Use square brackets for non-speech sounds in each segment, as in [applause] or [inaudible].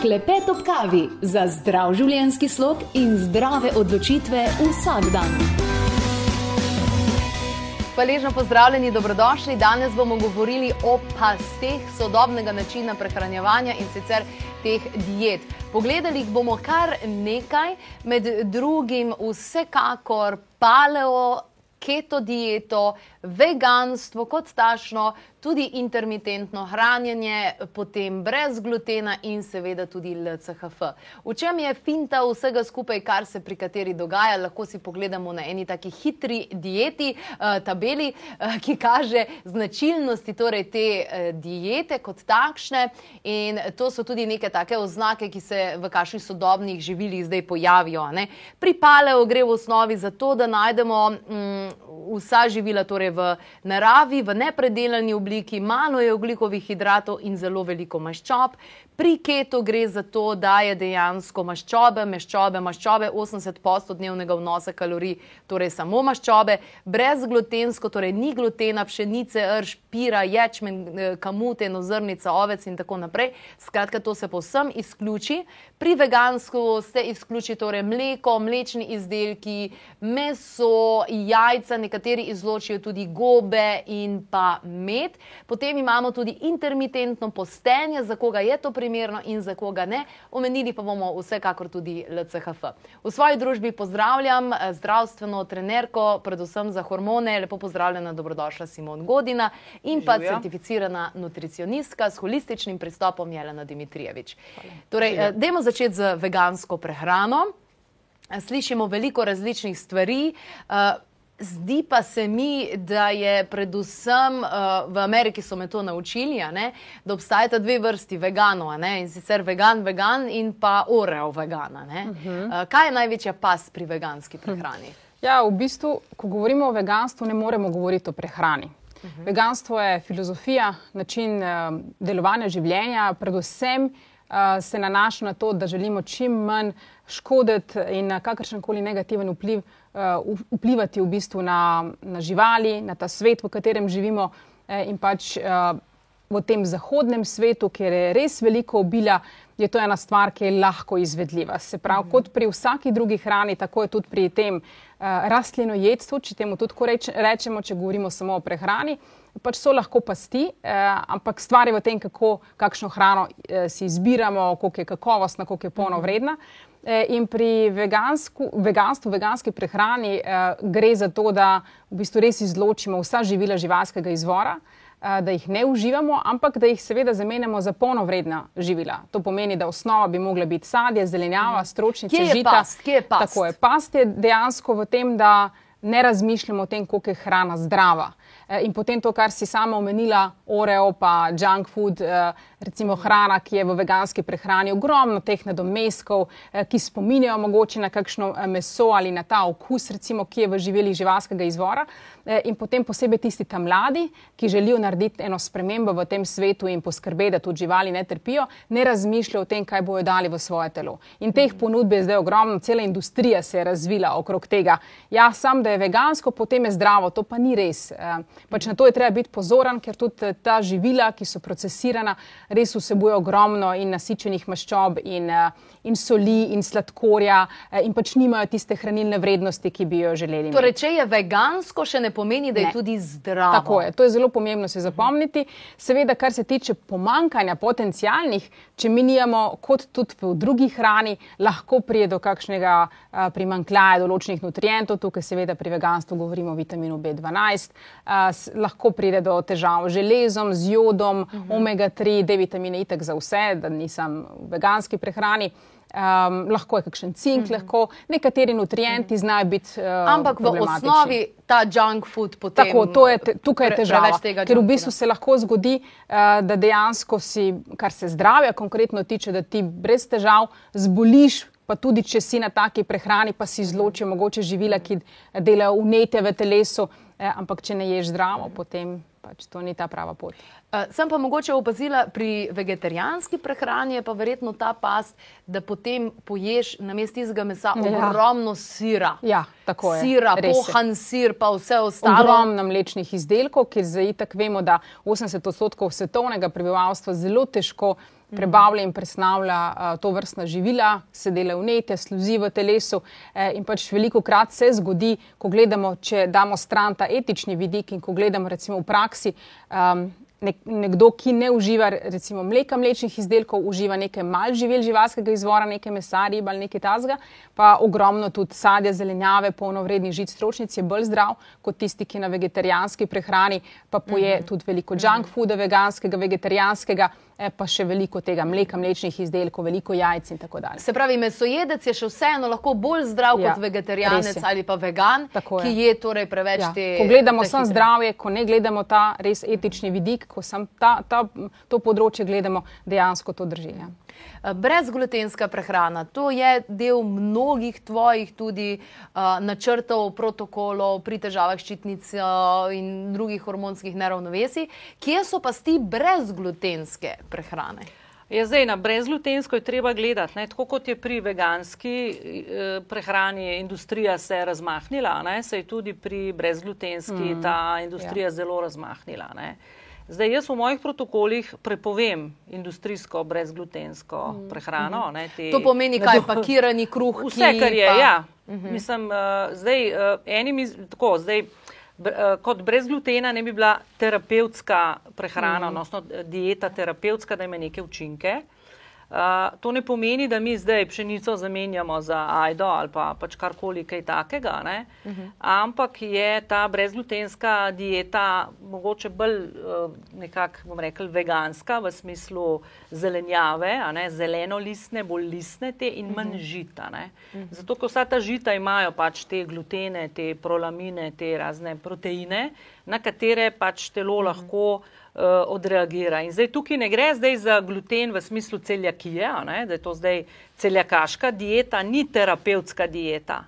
Klepet ob kavi za zdrav življenjski slog in zdrave odločitve vsak dan. Hvaležno pozdravljeni, dobrodošli. Danes bomo govorili o pasteh sodobnega načina prehranjevanja in sicer teh diet. Pogledali jih bomo kar nekaj, med drugim vsekakor paleo, keto dieto, veganstvo kot tašno, tudi intermitentno hranjenje, potem brez glutena in seveda tudi LCHF. V čem je finta vsega skupaj, kar se pri kateri dogaja, lahko si pogledamo na eni taki hitri dieti, uh, tabeli, uh, ki kaže značilnosti torej te uh, diete kot takšne in to so tudi neke take oznake, ki se v kakšnih sodobnih živilih zdaj pojavijo. Ne? Pri paleo gre v osnovi za to, da najdemo um, vsa živila torej v naravi, v nepredelani obliki, malo je oglikovih hidratov in zelo veliko maščob. Pri ketu gre za to, da je dejansko maščobe, maščobe, maščobe 80% dnevnega vnosa kalorij, torej samo maščobe, brezglutensko, torej ni glutena, pšenice, rž, pira, ječmen, eh, kamuten, ozrnica, ovec in tako naprej. Skratka, to se povsem izključi. Pri vegansku se izključi torej mleko, mlečni izdelki, meso, jajca, nekateri izločijo tudi gobe in pa med. Potem imamo tudi intermitentno postenje, za koga je to primerno in za koga ne. Omenili pa bomo vsekakor tudi LCHF. V svoji družbi pozdravljam eh, zdravstveno trenerko, predvsem za hormone. Lepo pozdravljena, dobrodošla Simon Godina in pa Živjo. certificirana nutricionistka s holističnim pristopom Jelena Dimitrijevič. Torej, eh, dajmo začeti z vegansko prehrano. Slišimo veliko različnih stvari. eh, Zdi pa se mi, da je predvsem uh, v Ameriki so me to naučili, ne, da obstajata dve vrsti veganov, ne, in sicer vegan, vegan in pa oreo vegana. Uh -huh. uh, kaj je največja past pri veganski prehrani? Ja, v bistvu, ko govorimo o veganstvu, ne moremo govoriti o prehrani. Uh -huh. Veganstvo je filozofija, način uh, delovanja življenja, predvsem uh, se nanaša na to, da želimo čim manj škoditi in na kakršen koli negativen vpliv uh, vplivati v bistvu na, na živali, na ta svet, v katerem živimo eh, in pač uh, v tem zahodnem svetu, kjer je res veliko obila, je to ena stvar, ki je lahko izvedljiva. Se pravi, mm kot pri vsaki drugi hrani, tako je tudi pri tem uh, rastlinojedstvu, če temu tudi reč, rečemo, če govorimo samo o prehrani. Pač so lahko pasti, eh, ampak stvar je v tem, kako, kakšno hrano eh, si izbiramo, koliko je kakovostna, koliko je polnovredna. Eh, in pri vegansku, veganstvu, veganski prehrani eh, gre za to, da v bistvu res izločimo vsa živila živalskega izvora, eh, da jih ne uživamo, ampak da jih seveda zamenjamo za polnovredna živila. To pomeni, da osnova bi mogla biti sadje, zelenjava, stročnice, Kje je žita. past? Kje je past? Tako je. Past je dejansko v tem, da ne razmišljamo o tem, koliko je hrana zdrava. Eh, In potem to, kar si sama omenila, oreo, pa junk food, eh, recimo hrana, ki je v veganski prehrani, ogromno teh nadomestkov, eh, ki spominjajo mogoče na kakšno meso ali na ta okus, recimo, ki je v živelih živalskega izvora. In potem posebej tisti tam mladi, ki želijo narediti eno spremembo v tem svetu in poskrbeti, da tudi živali ne trpijo, ne razmišljajo o tem, kaj bojo dali v svoje telo. In teh ponudb je zdaj ogromno, cela industrija se je razvila okrog tega. Ja, sam, da je vegansko, potem je zdravo, to pa ni res. Eh, Pač na to je treba biti pozoren, ker tudi eh, ta živila, ki so procesirana, res vsebujejo ogromno in nasičenih maščob in, eh, in soli in sladkorja eh, in pač nimajo tiste hranilne vrednosti, ki bi jo želeli. Torej, če je vegansko, še ne pomeni, da je Ne. tudi zdravo. Tako je, to je zelo pomembno se zapomniti. Seveda, kar se tiče pomankanja potencijalnih, če mi nijamo, kot tudi v drugi hrani, lahko prije do kakšnega primankljaja določenih nutrientov. Tukaj seveda pri veganstvu govorimo o vitaminu B12. A, s, lahko pride do težav z železom, z jodom, uh -huh. omega-3, D-vitamine itek za vse, da nisem v veganski prehrani. Um, lahko je kakšen cink, uh -huh. lahko nekateri nutrienti znajo biti. Uh, Ampak v osnovi ta junk food potem. Tako, to je, te, tukaj je težava. Ker v bistvu se lahko zgodi, uh, da dejansko si, kar se zdravja konkretno tiče, da ti brez težav zboliš. Pa tudi, če si na taki prehrani, pa si izločijo mogoče živila, ki delajo vnetje v telesu, eh, ampak če ne ješ zdravo, potem pač to ni ta prava pot. Uh, sem pa mogoče opazila pri vegetarijanski prehrani, pa verjetno ta past, da potem poješ na mestu tistega mesa ja. ogromno sira. Ja, tako je. Sira, pohan sir, pa vse ostalo. Ogromno mlečnih izdelkov, ker zdaj tako vemo, da 80 odstotkov svetovnega prebivalstva zelo težko prebavlja in presnavlja uh, to vrstna živila, se dela vnete, sluzi v telesu. Eh, in pač veliko krat se zgodi, ko gledamo, če damo stran ta etični vidik in ko gledamo recimo v praksi. Um, Nekdo, ki ne uživa recimo mleka, mlečnih izdelkov, uživa nekaj mal živel živalskega izvora, nekaj mesa, riba ali nekaj tazga, pa ogromno tudi sadja, zelenjave, polnovredni žic, stročnic je bolj zdrav kot tisti, ki na vegetarijanski prehrani pa poje mm -hmm. tudi veliko junk fooda, veganskega, vegetarijanskega. E, pa še veliko tega mleka, mlečnih izdelkov, veliko jajc in tako dalje. Se pravi, mesojedec je še vseeno lahko bolj zdrav ja, kot vegetarijanec ali pa vegan, ki je torej preveč ja. te. Ko gledamo samo zdravje, ko ne gledamo ta res etični vidik, ko sam ta, ta, to področje gledamo, dejansko to drži. Ja. Eh, brezglutenska prehrana, to je del mnogih tvojih tudi uh, načrtov, protokolov pri težavah ščitnic uh, in drugih hormonskih neravnovesij. Kje so pa sti brezglutenske prehrane? Je ja, zdaj na brezglutensko je treba gledati, ne? tako kot je pri veganski eh, prehrani industrija se razmahnila, ne? se je tudi pri brezglutenski mm, ta industrija ja. zelo razmahnila. Ne? Zdaj, jaz v mojih protokolih prepovem industrijsko brezglutensko mm. prehrano. Ne, te, to pomeni, kaj je pakirani kruh. Vse, kar je. Pa... Ja. Mhm. -huh. Mislim, uh, zdaj, uh, enim iz, tako, zdaj, br, uh, kot brez glutena ne bi bila terapevtska prehrana, mm. odnosno dieta terapevtska, da ima neke učinke. Uh, to ne pomeni, da mi zdaj pšenico zamenjamo za ajdo ali pa pač karkoli kaj takega, uh -huh. ampak je ta brezglutenska dieta mogoče bolj uh, nekako, bom rekel, veganska v smislu zelenjave, zeleno listne, bolj listne te in manj uh -huh. žita. Uh -huh. Zato, ko vsa ta žita imajo pač te glutene, te prolamine, te razne proteine, na katere pač telo uh -huh. lahko odreagira. In zdaj tukaj ne gre zdaj za gluten v smislu celjakije, da je to zdaj celjakaška dieta, ni terapevtska dieta.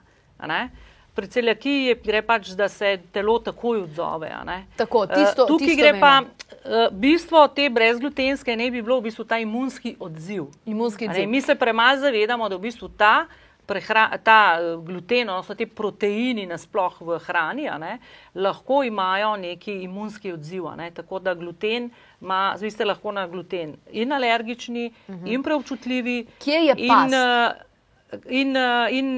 Pri celjakiji gre pač, da se telo takoj odzove. Tako, eh, tisto, tukaj tisto gre pa. Uh, bistvo te brezglutenske ne bi bilo v bistvu ta imunski odziv. Imunski odziv. Mi se premalo zavedamo, da v bistvu ta uh, ta eh, gluten, odnosno te proteini nasploh v hrani, ne, lahko imajo neki imunski odziv. Ne, tako da gluten ima, vi ste lahko na gluten in alergični, uh mhm. -huh. in preobčutljivi. Kje je pa? in, eh, in,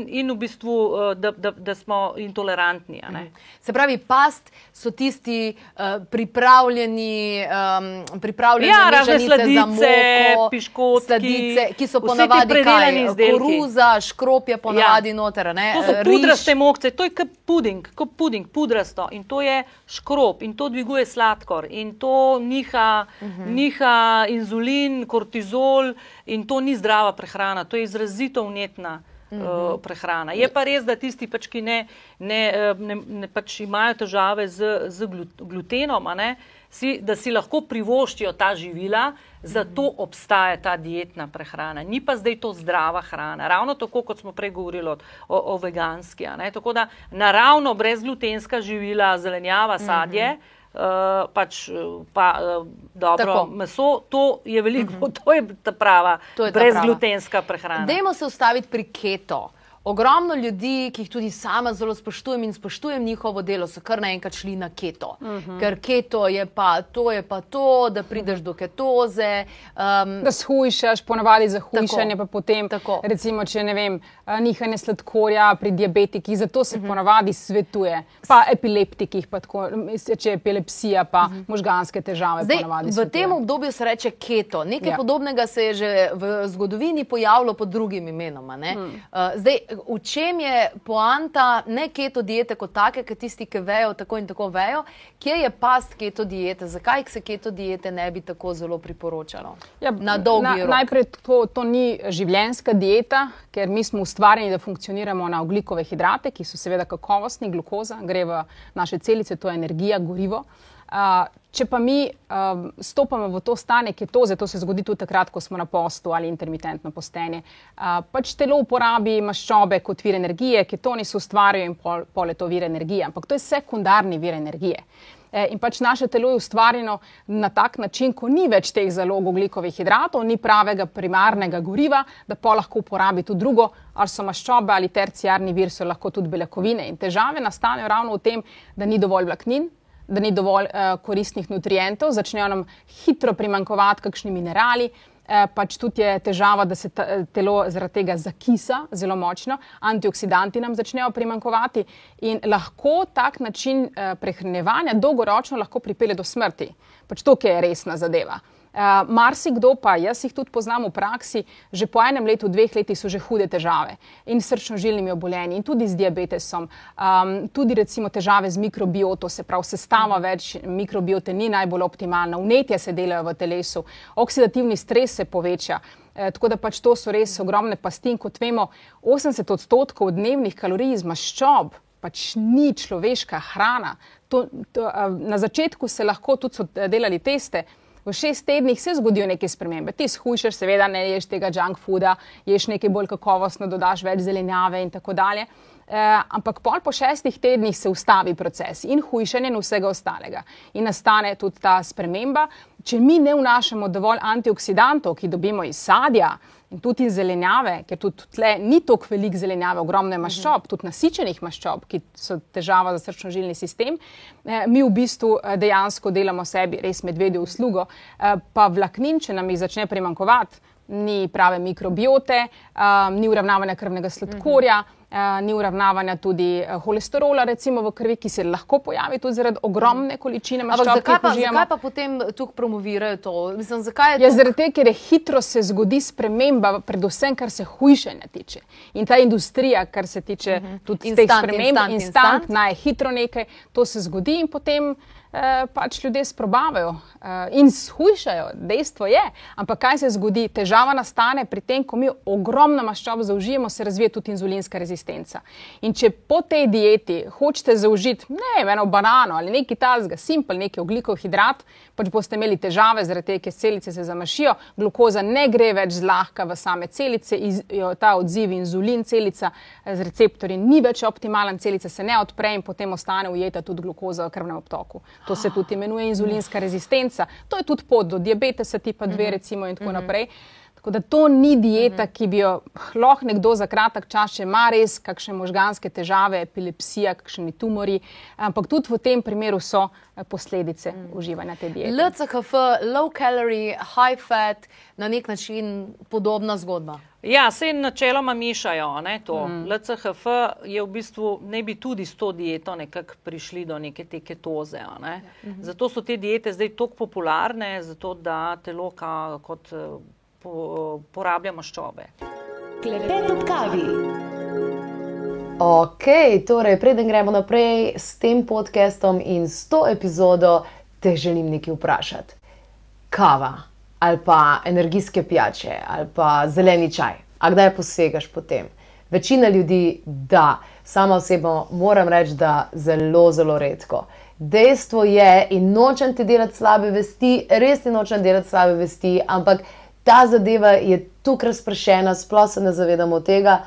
in v bistvu, eh, da, da, da smo intolerantni. Mhm. Se pravi, past so tisti uh, pripravljeni, um, pripravljeni ja, razne sladice, piškotki, sladice, ki so ponavadi kaj, koruza, škrop je ponavadi ja. noter. Ne? To so pudraste mokce, to je kot puding, kot puding, pudrasto in to je škrop in to dviguje sladkor in to niha, uh mhm. -huh. niha inzulin, kortizol in to ni zdrava prehrana, to je izrazito vnetna. Uh, prehrana. Je pa res, da tisti, pač, ki ne, ne, eh, ne, ne pač imajo težave z, z glutenom, ne, si, da si lahko privoščijo ta živila, zato obstaja ta dietna prehrana. Ni pa zdaj to zdrava hrana. Ravno tako, kot smo prej govorili o, o veganski. Tako da naravno brezglutenska živila, zelenjava, sadje. Uh -huh. Uh, pač, pa, uh, dobro, Tako. meso, to je veliko, uh [laughs] -huh. to je ta prava, brezglutenska prehrana. Dajmo se ustaviti pri keto. Ogromno ljudi, ki jih tudi sama zelo spoštujem in spoštujem njihovo delo, so kar naenkrat šli na keto. Uh mhm. -huh. Ker keto je pa to, je pa to, da prideš do ketoze. Um, da shujšaš, ponavadi za hujšanje, pa potem, tako. recimo, če ne vem, nihanje sladkorja pri diabetikih, zato se uh mhm. -huh. ponavadi svetuje. Pa epileptikih, pa tako, če je epilepsija, pa uh mhm. -huh. možganske težave. Zdaj, v svetuje. tem obdobju se reče keto. Nekaj ja. podobnega se je že v zgodovini pojavilo pod drugim imenom. Uh, zdaj, v čem je poanta ne keto diete kot take, ki tisti, ki vejo, tako in tako vejo, kje je past keto diete, zakaj se keto diete ne bi tako zelo priporočalo? Ja, na dolgi na, rok. Najprej to, to ni življenjska dieta, ker mi smo ustvarjeni, da funkcioniramo na oglikove hidrate, ki so seveda kakovostni, glukoza, gre v naše celice, to je energija, gorivo. Uh, če pa mi um, stopamo v to stanje ketoze, to se zgodi tudi takrat, ko smo na postu ali intermitentno postenje, uh, pač telo uporabi maščobe kot vir energije, ketoni se ustvarjajo in pol, pol je to vir energije, ampak to je sekundarni vir energije. Eh, in pač naše telo je ustvarjeno na tak način, ko ni več teh zalog oglikovih hidratov, ni pravega primarnega goriva, da pa lahko uporabi tudi drugo, ali so maščobe ali terciarni vir, so lahko tudi beljakovine. In težave nastanejo ravno v tem, da ni dovolj vlaknin. Da ni dovolj uh, koristnih nutrientov, začnejo nam hitro primankovati kakšni minerali, Eh, pač tudi je težava, da se eh, telo zaradi tega zakisa zelo močno, antioksidanti nam začnejo primankovati in lahko tak način eh, prehranevanja dolgoročno lahko pripelje do smrti. Pač to, je resna zadeva. Uh, marsikdo pa, jaz jih tudi poznam v praksi, že po enem letu, dveh letih so že hude težave in s srčno-žilnimi obolenji, in tudi z diabetesom, um, tudi recimo težave z mikrobioto, se pravi, sestava več mikrobiote ni najbolj optimalna, vnetje se delajo v telesu, oksidativni stres se poveča. E, tako da pač to so res ogromne pasti. Kot vemo, 80 odstotkov dnevnih kalorij iz maščob pač ni človeška hrana. To, to, na začetku se lahko tudi so delali teste, v šest tednih se zgodijo neke spremembe. Ti shujšaš, seveda ne ješ tega junk fooda, ješ nekaj bolj kakovostno, dodaš več zelenjave in tako dalje. Eh, ampak pol po šestih tednih se ustavi proces in hujšanje in vsega ostalega. In nastane tudi ta sprememba. Če mi ne vnašamo dovolj antioksidantov, ki dobimo iz sadja, in tudi iz zelenjave, ker tudi tle ni tako velik zelenjave, ogromne maščob, tudi nasičenih maščob, ki so težava za srčno-žilni sistem, eh, mi v bistvu eh, dejansko delamo sebi res medvedjo uslugo, eh, pa vlaknin, če nam jih začne primankovati, ni prave mikrobiote, ni uravnavanja krvnega sladkorja. Uh -huh. Ni uravnavanja tudi eh, holesterola, recimo v krvi, ki se lahko pojavi tudi zaradi ogromne količine maščob. Zakaj, zakaj pa potem tukaj promovirajo to? Mislim, zakaj je ja, zaradi tega, ker je hitro se zgodi sprememba, predvsem kar se hujšanja tiče. In ta industrija, kar se tiče uh mhm. -huh. tudi instant, teh sprememb, instant, instant, instant, naj hitro nekaj, to se zgodi in potem. Eh, pač ljudje sprobavajo eh, in shujšajo, dejstvo je. Ampak kaj se zgodi? Težava nastane pri tem, ko mi ogromno maščob zaužijemo, se razvije tudi inzulinska rezistenca. In če po tej dieti hočete zaužiti ne eno banano ali nekaj talzga, simpel, neki oglikov hidrat, pač boste imeli težave, zaradi tega, ker celice se zamašijo, glukoza ne gre več zlahka v same celice, iz, jo, ta odziv inzulin celica eh, z receptorji ni več optimalen, celica se ne odpre in potem ostane ujeta tudi glukoza v krvnem obtoku. To se tudi imenuje inzulinska rezistenca. To je tudi pot do diabetesa tipa 2 mhm. recimo in tako mhm. naprej. Tako da to ni dieta, mhm. ki bi jo lahko nekdo za kratek čas, če ima res kakšne možganske težave, epilepsija, kakšni tumori, ampak tudi v tem primeru so eh, posledice uživanja te diete. LCHF, low calorie, high fat, na nek način podobna zgodba. Ja, se načeloma mišajo. Ne, mm. LCHF je v bistvu, ne bi tudi s to dieto nekako prišli do neke te ketoze. Ne. Mm -hmm. Zato so te diete zdaj tako popularne, zato da telo kot eh, po, porablja maščobe. Klepet ob kavi. Ok, torej, preden gremo naprej s tem podcastom in s to epizodo, te želim nekaj vprašati. Kava ali pa energijske pijače, ali pa zeleni čaj. A kdaj posegaš po tem? Večina ljudi, da, sama osebno moram reči, da zelo, zelo redko. Dejstvo je, in nočem ti delati slabe vesti, res ti nočem delati slabe vesti, ampak ta zadeva je tukaj razpršena, sploh se ne zavedamo tega.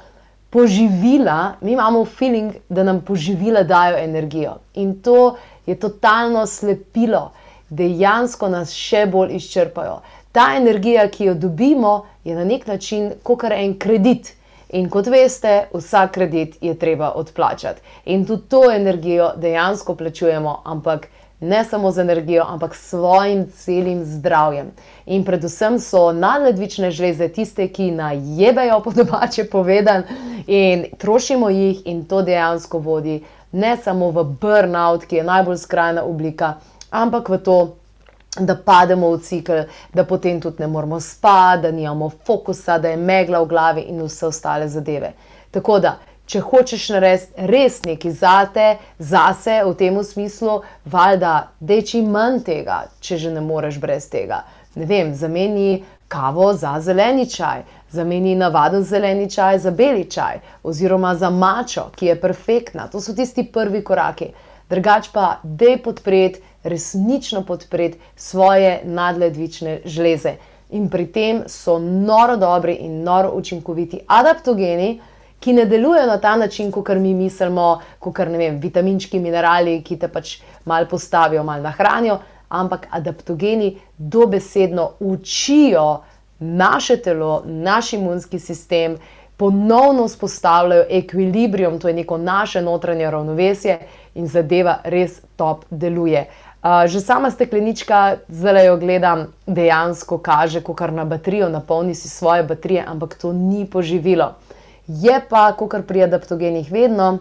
Poživila, mi imamo feeling, da nam poživila dajo energijo. In to je totalno slepilo, dejansko nas še bolj izčrpajo ta energija, ki jo dobimo, je na nek način kot en kredit. In kot veste, vsak kredit je treba odplačati. In tudi to energijo dejansko plačujemo, ampak ne samo z energijo, ampak s svojim celim zdravjem. In predvsem so nadledvične žleze tiste, ki najebejo po domače povedan in trošimo jih, in to dejansko vodi ne samo v burnout, ki je najbolj skrajna oblika, ampak v to, da pademo v cikl, da potem tudi ne moramo spati, da nimamo fokusa, da je megla v glavi in vse ostale zadeve. Tako da, če hočeš narediti res nekaj zate, zase v tem smislu, valjda, deči manj tega, če že ne moreš brez tega. Ne vem, zameni kavo za zeleni čaj, zameni navaden zeleni čaj za beli čaj, oziroma za mačo, ki je perfektna. To so tisti prvi koraki. Drugač pa, dej podpreti resnično podpreti svoje nadledvične žleze. In pri tem so noro dobri in noro učinkoviti adaptogeni, ki ne delujejo na ta način, kot mi mislimo, kot ne vem, vitaminčki, minerali, ki te pač mal postavijo, mal nahranijo, ampak adaptogeni dobesedno učijo naše telo, naš imunski sistem, ponovno vzpostavljajo ekvilibrium, to je neko naše notranje ravnovesje in zadeva res top deluje. Uh, že sama steklenička, zdaj jo gledam, dejansko kaže, ko kar na baterijo, napolni si svoje baterije, ampak to ni poživilo. Je pa, ko kar pri adaptogenih vedno,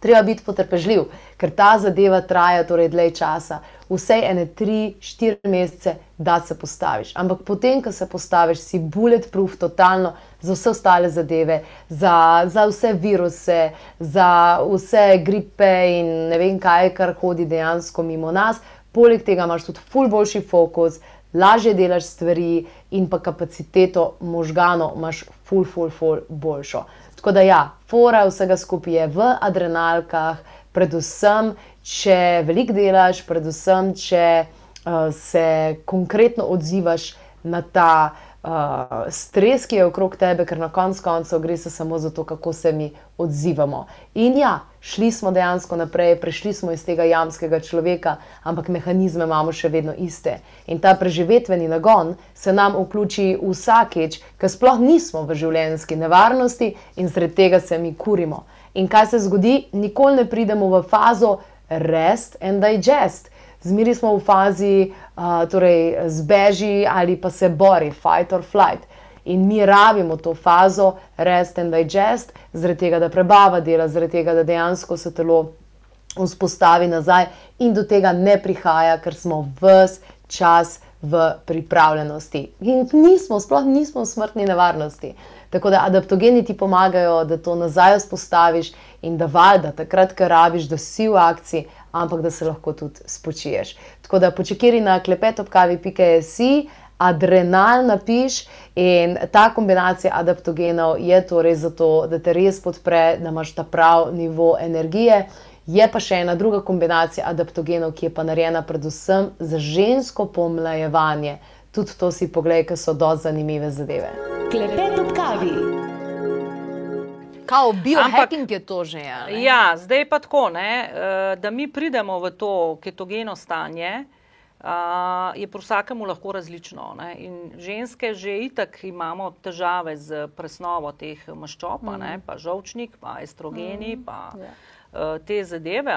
treba biti potrpežljiv, ker ta zadeva traja torej dlje časa vse ene tri, štiri mesece, da se postaviš. Ampak potem, ko se postaviš, si bulletproof, totalno za vse ostale zadeve, za, za vse viruse, za vse gripe in ne vem kaj, kar hodi dejansko mimo nas. Poleg tega imaš tudi ful boljši fokus, lažje delaš stvari in pa kapaciteto možganov imaš ful, ful, ful boljšo. Tako da ja, fora vsega skupaj je v adrenalkah, predvsem če veliko delaš, predvsem če uh, se konkretno odzivaš na ta uh, stres, ki je okrog tebe, ker na koncu koncev gre se samo za to, kako se mi odzivamo. In ja, šli smo dejansko naprej, prešli smo iz tega jamskega človeka, ampak mehanizme imamo še vedno iste. In ta preživetveni nagon se nam vključi vsakeč, ker sploh nismo v življenjski nevarnosti in zaradi tega se mi kurimo. In kaj se zgodi, nikoli ne pridemo v fazo, rest and digest. Zmeri smo v fazi, uh, torej zbeži ali pa se bori, fight or flight. In mi rabimo to fazo, rest and digest, zaradi tega, da prebava dela, zaradi tega, da dejansko se telo vzpostavi nazaj in do tega ne prihaja, ker smo vse čas v pripravljenosti. In nismo, sploh nismo v smrtni nevarnosti. Tako da adaptogeni ti pomagajo, da to nazaj vzpostaviš in da valjda takrat, ko rabiš, da si v akciji, ampak da se lahko tudi spočiješ. Tako da počekiri na klepetopkavi.js. Adrenal napiš in ta kombinacija adaptogenov je torej zato, da te res podpre, da imaš ta prav nivo energije. Je pa še ena druga kombinacija adaptogenov, ki je pa narejena predvsem za žensko pomlajevanje. Tudi to si pogledaj, ker so do zanimive zadeve. Klepet ob kavi. Kao biohacking Ampak, je to že. Ja, ja, zdaj pa tako, ne, eh, da mi pridemo v to ketogeno stanje. Uh, je pri vsakemu lahko različno. Ne? In ženske že itak imamo težave z presnovo teh maščob, mm. pa žolčnik, pa estrogeni, mm. pa yeah. Uh, te zadeve.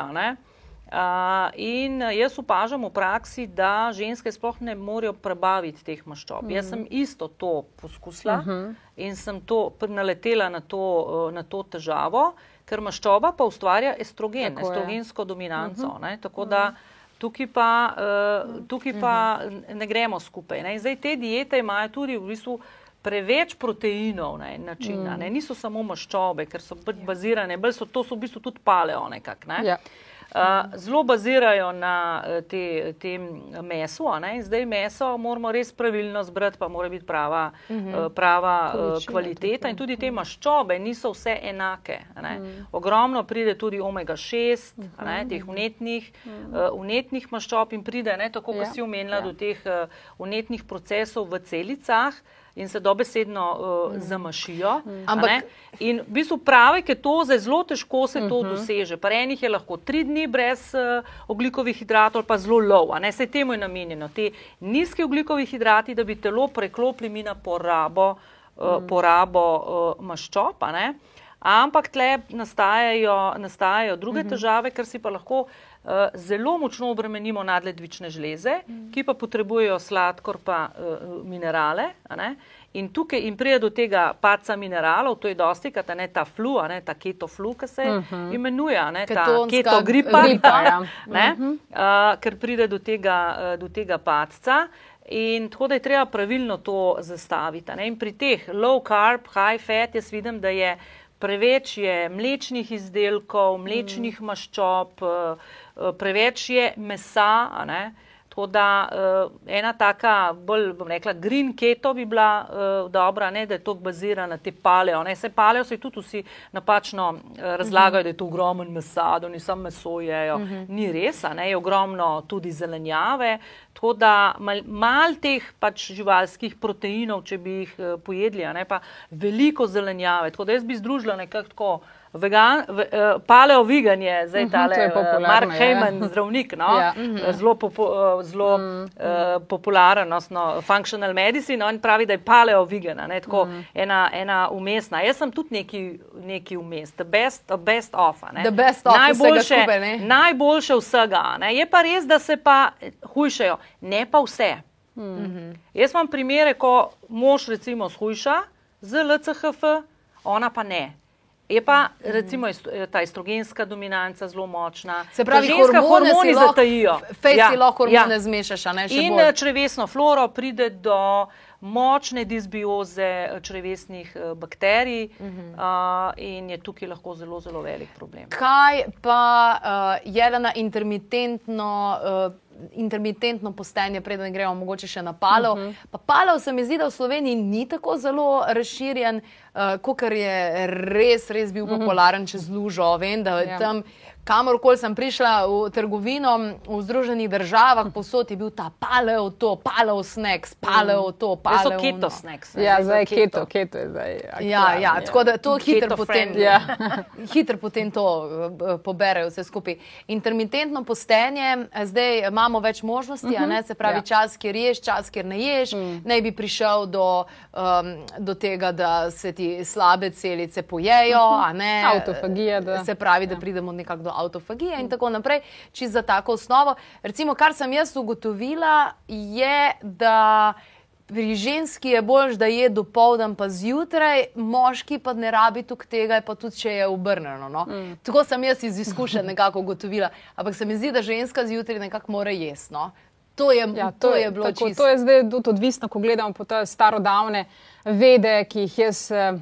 Uh, in jaz opažam v praksi, da ženske sploh ne morejo prebaviti teh maščob. Mm -hmm. Jaz sem isto to poskusila mhm. -huh. in sem to naletela na to, na to težavo, ker maščoba pa ustvarja estrogen, Tako estrogensko je. dominanco. Mhm. -huh. Tako da mhm. tukaj pa, uh, tukaj pa uh -huh. ne gremo skupaj. Ne? Zdaj te diete imajo tudi v bistvu. Preveč proteinov, ne, načina, mm. ne, niso samo maščobe, ker so bolj bazirane, bolj so to so v bistvu tudi paleo. Nekak, ne. ja. Eh, zelo bazirajo na eh, te, tem mesu. Zdaj meso moramo res pravilno zbrati, pa mora biti prava, mhm. prava kvaliteta. In tudi te maščobe niso vse enake. Mhm. Ogromno pride tudi omega 6, ne, teh unetnih, unetnih maščob in pride, ne, tako kot ja. si omenila, ja. do teh unetnih procesov v celicah in se dobesedno uh, mm. zamašijo. Mm. Ampak, in v bistvu pravi, da je zelo težko se to uh mhm. -huh. doseže. Pri enih je lahko tri dni brez uh, oglikovih hidratov, pa zelo low, ne se temu je namenjeno. Te nizke oglikovih hidrati, da bi telo preklopili mi na porabo, uh, mm. porabo uh, maščopa. Ne? Ampak tle nastajajo, nastajajo druge uh mhm. -huh. težave, ker si pa lahko. Zelo močno obremenimo nadledvične žleze, mm. ki pa potrebujejo sladkor pa uh, minerale. In tukaj in prije do tega paca mineralov, to je dosti, kar ta, ta flu, ne, ta keto flu, ki se uh mhm. -huh. imenuje, ne, ta keto gripa, gripa ja. [laughs] ne, uh -huh. uh, ker pride do tega, uh, do tega paca. In tako da je treba pravilno to zastaviti. Ne. In pri teh low carb, high fat, jaz vidim, da je preveč je mlečnih izdelkov, mlečnih mm. maščob. Uh, preveč je mesa. Tako da uh, ena taka, bolj bom rekla, green keto bi bila uh, dobra, ne, da je to bazirano na te paleo. Ne. Se paleo se tudi vsi napačno uh, razlagajo, uh -huh. da je to ogromno mesa, da oni samo meso jejo. Uh mhm. -huh. Ni res, ne, je ogromno tudi zelenjave. Tako da mal, mal teh pač živalskih proteinov, če bi jih uh, pojedli, ne, pa veliko zelenjave. Tako da jaz bi združila nekako tako vegan, ve, uh, paleo vegan je zdaj ta le uh, Mark Heyman, ja. zdravnik, no? ja. zelo, popo, uh, zelo mm. uh, popularen, no, functional medicine. On pravi, da je paleo vegan, ne? tako mm. ena, ena umestna. Jaz sem tudi neki, neki umest, the best, the best of. Best of najboljše, skupaj, najboljše vsega. Ne? Je pa res, da se pa hujšajo, ne pa vse. Mm -hmm. Jaz imam primere, ko mož recimo shujša z LCHF, ona pa ne. Je pa recimo ta estrogenska dominanca zelo močna. Se pravi, ženska hormoni zatajijo. Fejsi ja, lahko hormone ja. zmešaš, ne še In bolj. Eh, črevesno floro pride do močne disbioze eh, črevesnih eh, bakterij uh -huh. uh, in je tukaj lahko zelo, zelo velik problem. Kaj pa uh, je na intermitentno uh, intermitentno postenje, preden gremo mogoče še na palo. Uh mhm. -huh. Pa palo se mi zdi, da v Sloveniji ni tako zelo razširjen, uh, kot je res, res bil mhm. popularen uh -huh. čez lužo. Vem, da ja. tam kamorkoli sem prišla v trgovino v Združenih državah, posod je bil ta paleo to, paleo snacks, paleo to, paleo to. Keto snacks. Ja, zdaj je keto, keto je zdaj. Aktualni, ja, ja, ja, tako da to hitro potem, ja. [laughs] hitro potem to uh, poberejo vse skupaj. Intermitentno postenje, zdaj imamo več možnosti, uh -huh. ne, se pravi ja. čas, kjer ješ, čas, kjer ne ješ, mm. ne bi prišel do, um, do tega, da se ti slabe celice pojejo, uh -huh. a ne. Autofagija, da. Se pravi, da ja. pridemo nekako do autofagije in tako naprej, če za tako osnovo. Recimo, kar sem jaz ugotovila, je, da pri ženski je bolj, da je do povdan, pa zjutraj, moški pa ne rabi tukaj tega, pa tudi če je obrnjeno. No? Mm. Tako sem jaz iz izkušenj [laughs] nekako ugotovila. Ampak se mi zdi, da ženska zjutraj nekako mora jesti. No? To je, ja, to, to je bilo tako. To je zdaj tudi odvisno, ko gledamo po te starodavne vede, ki jih jaz. Uh,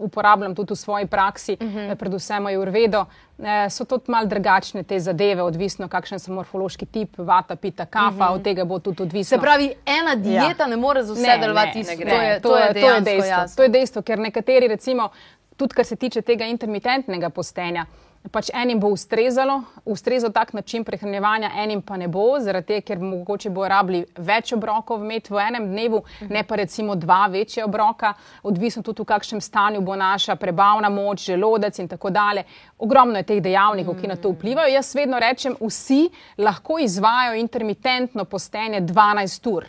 uporabljam tudi v svoji praksi, uh mhm. -huh. predvsem v Urvedo. Uh, so tudi malo drugačne te zadeve, odvisno kakšen so morfološki tip, vata, pita, kafa, uh mhm. -huh. od tega bo tudi odvisno. Se pravi, ena dieta ja. ne more za vse delovati isto. To, to, to, to je dejstvo. To je dejstvo, ker nekateri, recimo, tudi kar se tiče tega intermitentnega postenja, pač enim bo ustrezalo, ustrezal tak način prehranevanja, enim pa ne bo, zaradi tega, ker mogoče bo rabili več obrokov imeti v enem dnevu, ne pa recimo dva večja obroka, odvisno tudi v kakšnem stanju bo naša prebavna moč, želodec in tako dalje. Ogromno je teh dejavnikov, ki na to vplivajo. Jaz vedno rečem, vsi lahko izvajo intermitentno postenje 12 ur.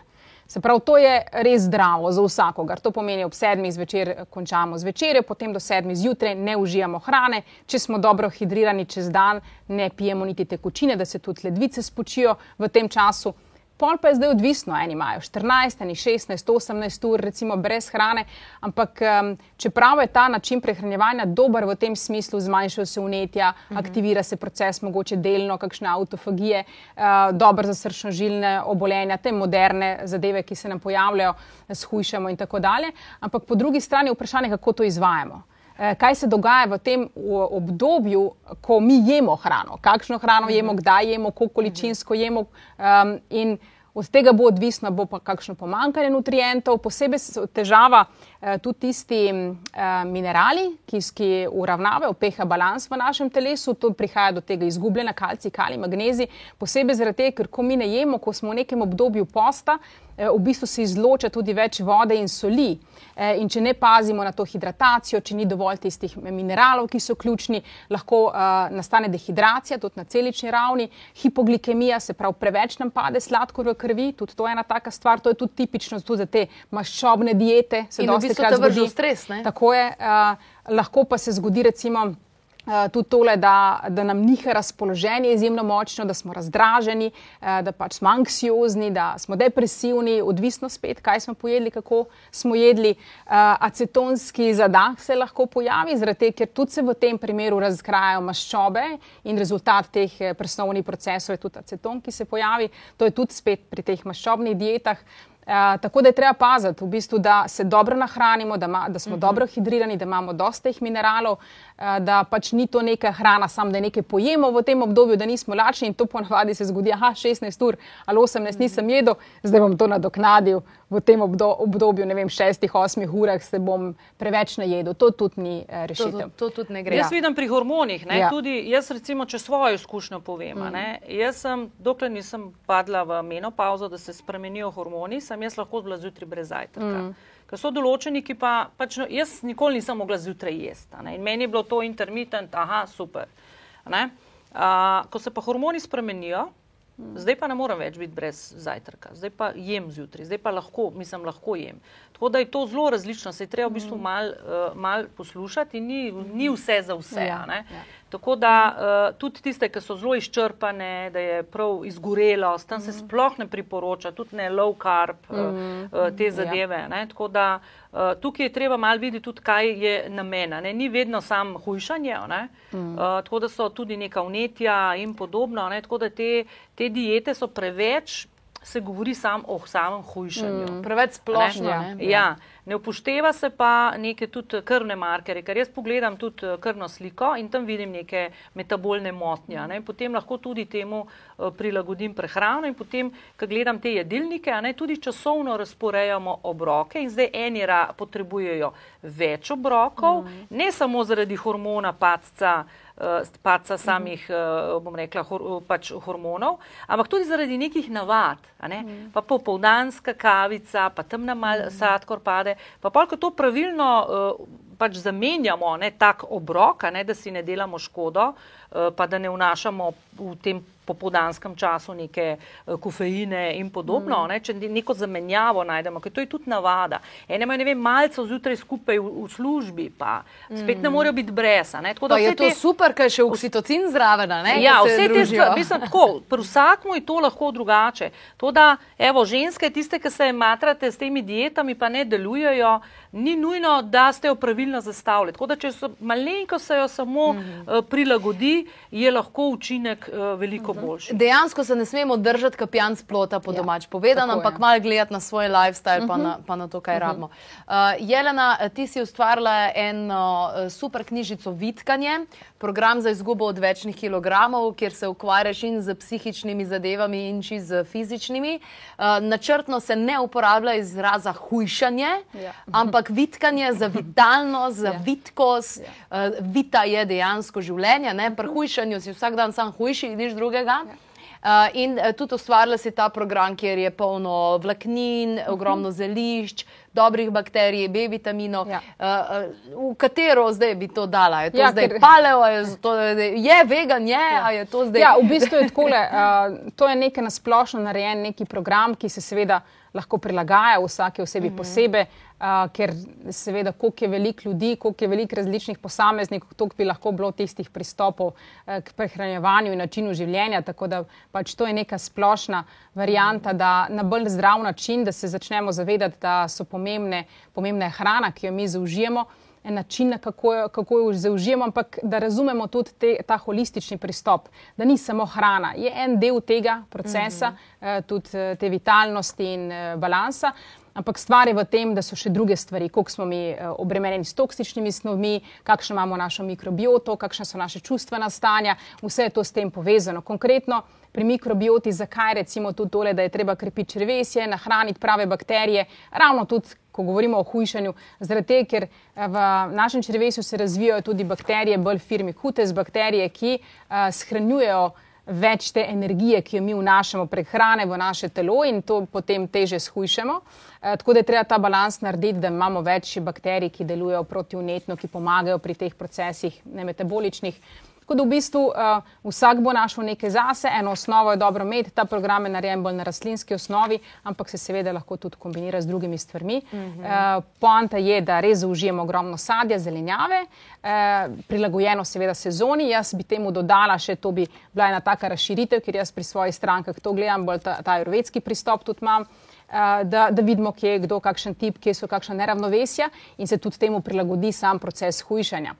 Se pravi, to je res zdravo za vsakogar. To pomeni, ob sedmih zvečer končamo z večerjo, potem do sedmih zjutraj ne užijamo hrane, če smo dobro hidrirani čez dan, ne pijemo niti tekočine, da se tudi ledvice spočijo v tem času. Pol pa je zdaj odvisno, eni imajo 14, eni 16, 18 ur, recimo brez hrane, ampak um, čeprav je ta način prehranjevanja dober v tem smislu, zmanjšajo se unetja, uh mhm. -huh. aktivira se proces, mogoče delno, kakšne autofagije, uh, dober za srčno-žilne obolenja, te moderne zadeve, ki se nam pojavljajo, shujšamo in tako dalje. Ampak po drugi strani je vprašanje, kako to izvajamo. Eh, kaj se dogaja v tem obdobju, ko mi jemo hrano, kakšno hrano jemo, kdaj jemo, koliko količinsko jemo. Um, in od tega bo odvisno, bo pa kakšno pomankanje nutrientov, posebej težava uh, tudi tisti uh, minerali, ki, ki uravnavajo pH balans v našem telesu, tu prihaja do tega izgubljena kalci, kali, magnezi, posebej zaradi tega, ker ko mi ne jemo, ko smo v nekem obdobju posta, uh, v bistvu se izloča tudi več vode in soli. Eh, in če ne pazimo na to hidratacijo, če ni dovolj tistih mineralov, ki so ključni, lahko uh, nastane dehidracija, tudi na celični ravni, hipoglikemija, se pravi, preveč nam pade sladkor v krvi, tudi to je ena taka stvar, to je tudi tipično tudi za te maščobne diete. Se in v bistvu to vrže stres. Ne? Tako je, uh, lahko pa se zgodi recimo. Eh, tudi tole, da, da nam njihovo razpoloženje je izjemno močno, da smo razdraženi, eh, da pač smo anksiozni, da smo depresivni, odvisno spet, kaj smo pojedli, kako smo jedli. Acetonski zadah se lahko pojavi, zaradi tega, ker tudi se v tem primeru razkrajajo maščobe in rezultat teh presnovnih procesov je tudi aceton, ki se pojavi. To je tudi spet pri teh maščobnih dietah. Uh, tako da je treba paziti, v bistvu, da se dobro nahranimo, da, ma, da smo uh -huh. dobro hidrirani, da imamo dosta teh mineralov, uh, da pač ni to neka hrana, samo da nekaj pojemo v tem obdobju, da nismo lačni in to ponavadi se zgodi, aha, 16 ur ali 18 uh -huh. nisem jedel, zdaj bom to nadoknadil v tem obdobju, ne vem, 6-8 urah se bom preveč najedel. To tudi ni uh, rešitev. To, to, to tudi ne gre. Jaz ja. vidim pri hormonih, ja. tudi jaz recimo, če svojo izkušnjo povem, uh -huh. jaz sem, dokler nisem padla v menopauzo, da se spremenijo hormoni, sem jaz lahko bila zjutraj brez zajtrka. Mm. Ker so določeni, ki pa, pač, no, jaz nikoli nisem mogla zjutraj jesti. In meni je bilo to intermittent, aha, super. Uh, ko se pa hormoni spremenijo, mm. zdaj pa ne morem več biti brez zajtrka, zdaj pa jem zjutraj, zdaj pa lahko, mislim, lahko jem. Tako da je to zelo različno, se je treba v bistvu mm. mal, uh, mal poslušati, ni, ni vse za vse. Ja, ja. Tako da uh, tudi tiste, ki so zelo izčrpane, da je prav izgorelo, tam se mm. sploh ne priporoča, tudi ne low carb, mm. uh, te ja. zadeve. Ja. Tako da uh, tukaj je treba mal videti tudi, kaj je namena. Ne? Ni vedno sam hujšanje, mm. uh, tako da so tudi neka unetja in podobno. Ne? Tako da te, te diete so preveč se govori sam o samem hujšanju. Mm, preveč splošno. Ne? Ne? Ja. ja. Ne upošteva se pa neke tudi krvne markere, ker jaz pogledam tudi eh, krvno sliko in tam vidim neke metabolne motnje. Ne? Potem lahko tudi temu eh, prilagodim prehrano in potem, ko gledam te jedilnike, ne, tudi časovno razporejamo obroke in zdaj eni potrebujejo več obrokov, mm. ne samo zaradi hormona pacca, uh, paca samih, uh, bom rekla, hor, pač hormonov, ampak tudi zaradi nekih navad. Ne? Mm. Pa popoldanska kavica, pa temna mal mm. sladkor pade, pa pa ko to pravilno uh, pač zamenjamo, ne, tak obrok, ne, da si ne delamo škodo, uh, pa da ne vnašamo v tem popoldanskem času neke uh, kofeine in podobno, mm. ne, če neko zamenjavo najdemo, ker to je tudi navada. Ene imajo, ne vem, malce zjutraj skupaj v, v službi, pa spet mm. ne morejo biti bresa. Ne, pa je to te, super, ker je še oksitocin zraven, ne? Ja, vse te stvari, mislim, tako, pri vsakmu je to lahko drugače. To, da, evo, ženske, tiste, ki se matrate s temi dietami, pa ne delujejo, ni nujno, da ste jo pravilno zastavili. Tako da, če so malenko se jo samo mm uh, prilagodi, je lahko učinek uh, veliko -hmm. boljši. Dejansko se ne smemo držati kapijan splota po ja, domač povedano, ampak malo gledati na svoj lifestyle, mm -hmm. pa, na, pa na to, kaj mm -hmm. rabimo. Uh, Jelena, ti si ustvarila eno uh, super knjižico Vitkanje, program za izgubo odvečnih kilogramov, kjer se ukvarjaš in z psihičnimi zadevami in či z fizičnimi. Uh, načrtno se ne uporablja izraza hujšanje, ja. ampak vitkanje za vitalnost, za ja. vitkost, uh, vita je dejansko življenje, ne pri hujšanju si vsak dan sam hujši, nič drugega. Ja. Uh, in uh, tudi ustvarila si ta program, kjer je polno vlaknin, uh -huh. ogromno zelišč, dobrih bakterij, B vitaminov. Ja. Uh, v katero zdaj bi to dala? Je to ja, zdaj ker... paleo, je, to, je vegan, je, ja. je to zdaj. Ja, v bistvu je tako, uh, to je nekaj nasplošno narejen, neki program, ki se seveda lahko prilagaja vsake osebi uh -huh. posebej, uh, ker seveda, koliko je veliko ljudi, koliko je veliko različnih posameznikov, toliko bi lahko bilo tistih pristopov uh, k prehranjevanju in načinu življenja. Tako da pač to je neka splošna varijanta, da na bolj zdrav način, da se začnemo zavedati, da so pomembne, pomembna je hrana, ki jo mi zaužijemo način, kako jo, kako jo zaužijemo, ampak da razumemo tudi te, ta holistični pristop, da ni samo hrana, je en del tega procesa, mm -hmm. tudi eh, te vitalnosti in balansa. Ampak stvar je v tem, da so še druge stvari, koliko smo mi obremenjeni s toksičnimi snovmi, kakšno imamo našo mikrobioto, kakšne so naše čustvena stanja, vse je to s tem povezano. Konkretno pri mikrobioti, zakaj recimo tudi tole, da je treba krepiti črvesje, nahraniti prave bakterije, ravno tudi ko govorimo o hujšanju, zaradi tega, ker eh, v našem črvesju se razvijajo tudi bakterije, bolj firmi hutes bakterije, ki uh, shranjujejo več te energije, ki jo mi vnašamo prek hrane v naše telo in to potem teže shujšamo. Uh, tako da je treba ta balans narediti, da imamo več bakterij, ki delujejo protivnetno, ki pomagajo pri teh procesih nemetaboličnih. Tako da v bistvu uh, vsak bo našel nekaj zase, eno osnovo je dobro imeti, ta program je narejen bolj na rastlinski osnovi, ampak se seveda lahko tudi kombinira z drugimi stvarmi. Uh -huh. uh, Poanta je, da res zaužijemo ogromno sadja, zelenjave, uh, prilagojeno seveda sezoni. Jaz bi temu dodala še, to bi bila ena taka razširitev, ker jaz pri svojih strankah to gledam, bolj ta, ta jurvedski pristop tudi imam. Da, da vidimo, kje je kdo, kakšen tip, kje so kakšna neravnovesja, in se tudi temu prilagodi sam proces hujšanja.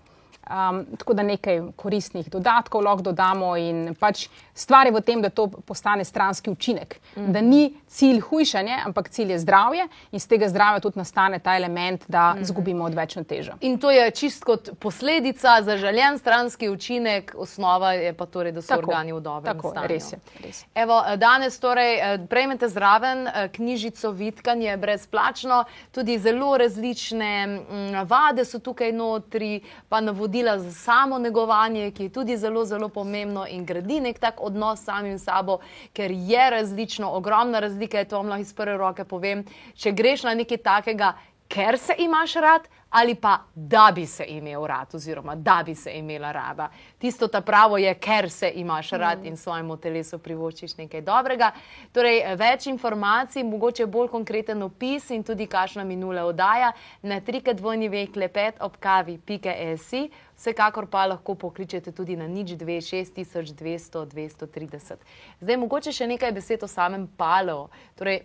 Um, tako da nekaj koristnih dodatkov lahko dodamo in pač stvar je v tem, da to postane stranski učinek. Mm. Da ni cilj hujšanje, ampak cilj je zdravje in iz tega zdravja tudi nastane ta element, da mm -hmm. zgubimo odvečno težo. In to je čist kot posledica, zaželjen stranski učinek, osnova je pa torej, da so tako, organi v dobrem tako, stanju. Res je, res je. Evo, danes torej eh, prejmete zraven eh, knjižico Vitkanje brezplačno, tudi zelo različne mm, vade so tukaj notri, pa navodila za samo negovanje, ki je tudi zelo, zelo pomembno in gradi nek tak odnos samim sabo, ker je različno, ogromna razlika je to, vam lahko iz prve roke povem. Če greš na nekaj takega, ker se imaš rad, ali pa da bi se imel rad, oziroma da bi se imela rada. Tisto ta pravo je, ker se imaš rad in svojemu telesu privoščiš nekaj dobrega. Torej, več informacij, mogoče bolj konkreten opis in tudi kakšna minula oddaja na trikadvojni vek lepet ob kavi.esi. Vsekakor pa lahko pokličete tudi na nič 26200-230. Zdaj, mogoče še nekaj besed o samem paleo. Torej,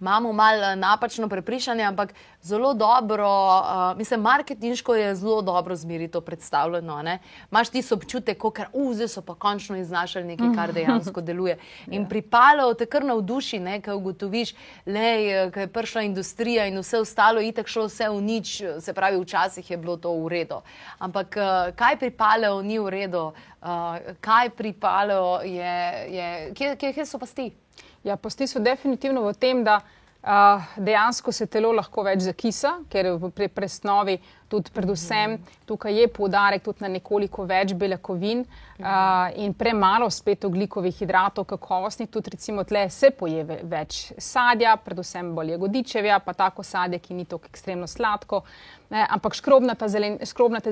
imamo malo napačno prepričanje, ampak zelo dobro, uh, mislim, marketinško je zelo dobro zmeri to predstavljeno. Ne? Maš ti občutek, ker uze so pa končno iznašali nekaj, kar [laughs] dejansko deluje. In pripalo te kar navduši, kaj ugotoviš, le, kaj je prišla industrija in vse ostalo, itak šlo vse v nič, se pravi, včasih je bilo to v redu. Ampak uh, kaj pripalo ni v redu, uh, kaj pripalo je, je kje, kje, kje so pasti? Ja, posti so definitivno v tem, da uh, dejansko se telo lahko več zakisa, ker pri presnovi tudi predvsem tukaj je poudarek tudi na nekoliko več beljakovin uh, in premalo spet oglikovih hidratov, kakovostnih, tudi recimo tle se poje več sadja, predvsem bolje godičevja, pa tako sadje, ki ni tako ekstremno sladko. Ne, ampak škrobnate zelen,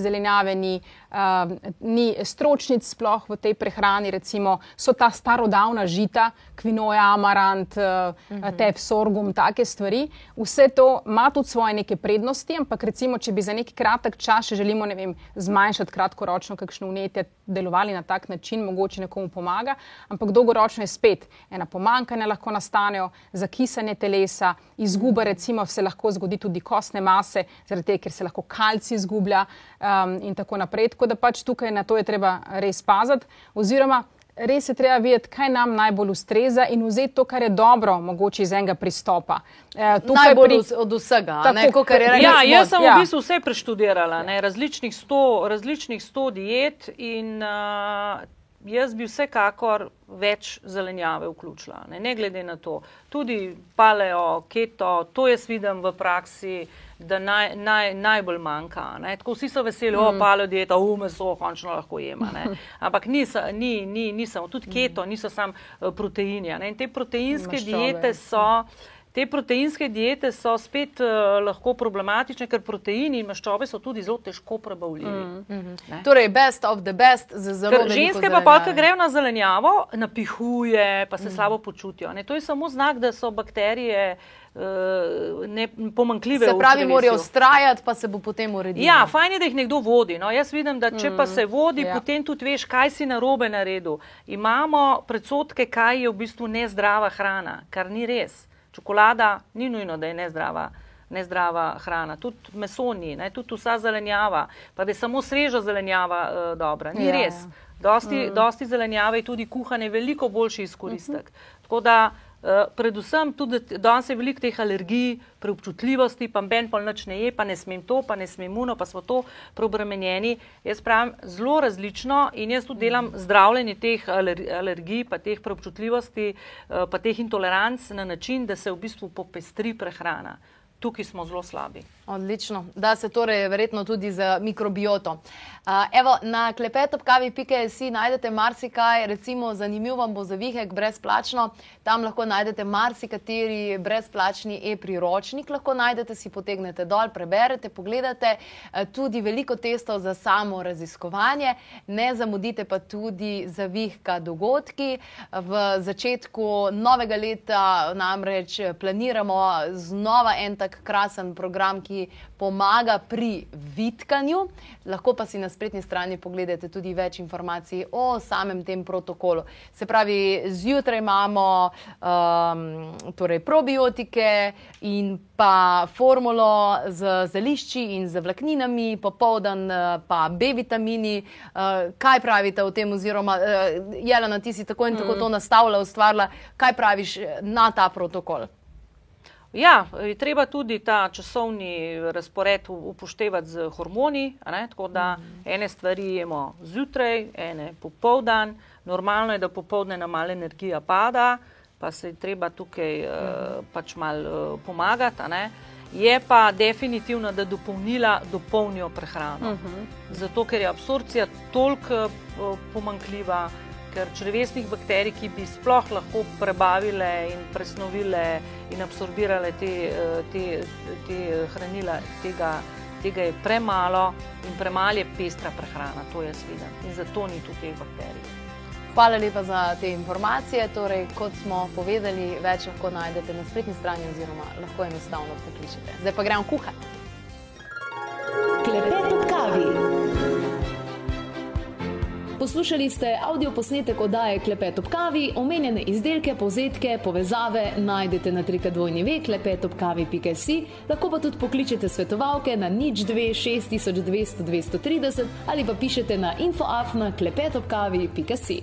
zelenjave ni, uh, ni stročnic sploh v tej prehrani, recimo so ta starodavna žita, kvinoja, amarant, uh, uh -huh. tef, sorgum, take stvari. Vse to ima tudi svoje neke prednosti, ampak recimo, če bi za neki kratek čas, če želimo vem, zmanjšati kratkoročno kakšno unetje, delovali na tak način, mogoče nekomu pomaga, ampak dolgoročno je spet ena pomankanja lahko nastanejo, zakisanje telesa, izguba recimo se lahko zgodi tudi kostne mase, zaradi tega, ker se lahko kalci izgublja um, in tako naprej. Tako da pač tukaj na to je treba res paziti. Oziroma, res je treba vedeti, kaj nam najbolj ustreza in vzeti to, kar je dobro, mogoče iz enega pristopa. E, najbolj pri... od vsega. Tako, ne, kar je ja, jaz sem ja. v bistvu vse preštudirala, ne, različnih, sto, različnih sto diet in uh, jaz bi vsekakor več zelenjave vključila. Ne, ne glede na to. Tudi paleo, keto, to jaz vidim v praksi da naj, naj, najbolj manjka. Ne? Tako vsi so veseli, mm. opalo dieta, umeso, končno lahko jema. Ne? [laughs] Ampak niso, ni, ni, nisem, tudi keto, niso samo eh, proteini. In te proteinske Maščove. diete so. Te proteinske diete so spet uh, lahko problematične, ker proteini in maščobe so tudi zelo težko prebavljivi. Mm -hmm. Torej, best of the best za zelo zelo. Ženske pa, pa, ki grejo na zelenjavo, napihuje, pa se mm slabo počutijo. Ne? To je samo znak, da so bakterije uh, ne, pomankljive. Se pravi, morajo ustrajati, pa se bo potem uredilo. Ja, fajn je, da jih nekdo vodi. No, jaz vidim, da če mm, pa se vodi, ja. potem tudi veš, kaj si na robe naredil. Imamo predsotke, kaj je v bistvu nezdrava hrana, kar ni res. Čokolada ni nujno, da je nezdrava. Nezdrava hrana, tudi meso ni, ne? tudi vsa zelenjava, pa da je samo sveža zelenjava uh, dobra. Ni ja, res. Ja. Dosti, mm. dosti zelenjave je tudi kuhanje veliko boljši izkoristek. Mm -hmm. Tako da uh, Eh, predvsem tudi danes je veliko teh alergij, preobčutljivosti, pa ben pol noč ne je, pa ne smem to, pa ne smem uno, pa smo to preobremenjeni. Jaz pravim zelo različno in jaz tudi delam zdravljenje teh alergij, pa teh preobčutljivosti, eh, pa teh intoleranc na način, da se v bistvu popestri prehrana. Tukaj smo zelo slabi. Odlično, da se torej verjetno tudi z mikrobioto. Uh, evo, na klepetopkavi.si najdete marsikaj, recimo zanimiv vam bo za vihek brezplačno, tam lahko najdete marsikateri brezplačni e-priročnik, lahko najdete, si potegnete dol, preberete, pogledate, uh, tudi veliko testov za samo raziskovanje, ne zamudite pa tudi za vihka dogodki. V začetku novega leta namreč planiramo znova en tak krasen program, ki pomaga pri vitkanju. Lahko pa si na spletni strani pogledate tudi več informacij o samem tem protokolu. Se pravi, zjutraj imamo um, torej probiotike in pa formulo z zelišči in z vlakninami, popoldan pa B vitamini. Uh, kaj pravite o tem, oziroma uh, Jelena, ti si tako in tako mm. to nastavila, ustvarila, kaj praviš na ta protokol? Ja, je treba tudi ta časovni razpored upoštevati z hormoni. Tako da mhm. ene stvari jemo zjutraj, ene popovdan. Normalno je, da popovdne nam malo energija pada, pa se je treba tukaj uh, pač malo uh, pomagati. Je pa definitivno, da dopolnila dopolnijo prehrano. Uh mhm. -huh. Zato, ker je absorpcija toliko uh, pomankljiva, ker črvesnih bakterij, ki bi sploh lahko prebavile in presnovile in absorbirale te, eh, te, te hranila, tega, tega je premalo in premalo je pestra prehrana, to je sveda. In zato ni tu teh bakterij. Hvala lepa za te informacije. Torej, kot smo povedali, več lahko najdete na spletni strani, oziroma lahko enostavno pokličete. Zdaj pa gremo kuhati. Klepet ob kavi. Poslušali ste avdio posnetek oddaje Klepet ob kavi, omenjene izdelke, povzetke, povezave najdete na trikadvojni ve klepetobkavi.si, lahko pa tudi pokličete svetovalke na nič 2 6200 230 ali pa pišete na infoafna klepetobkavi.si.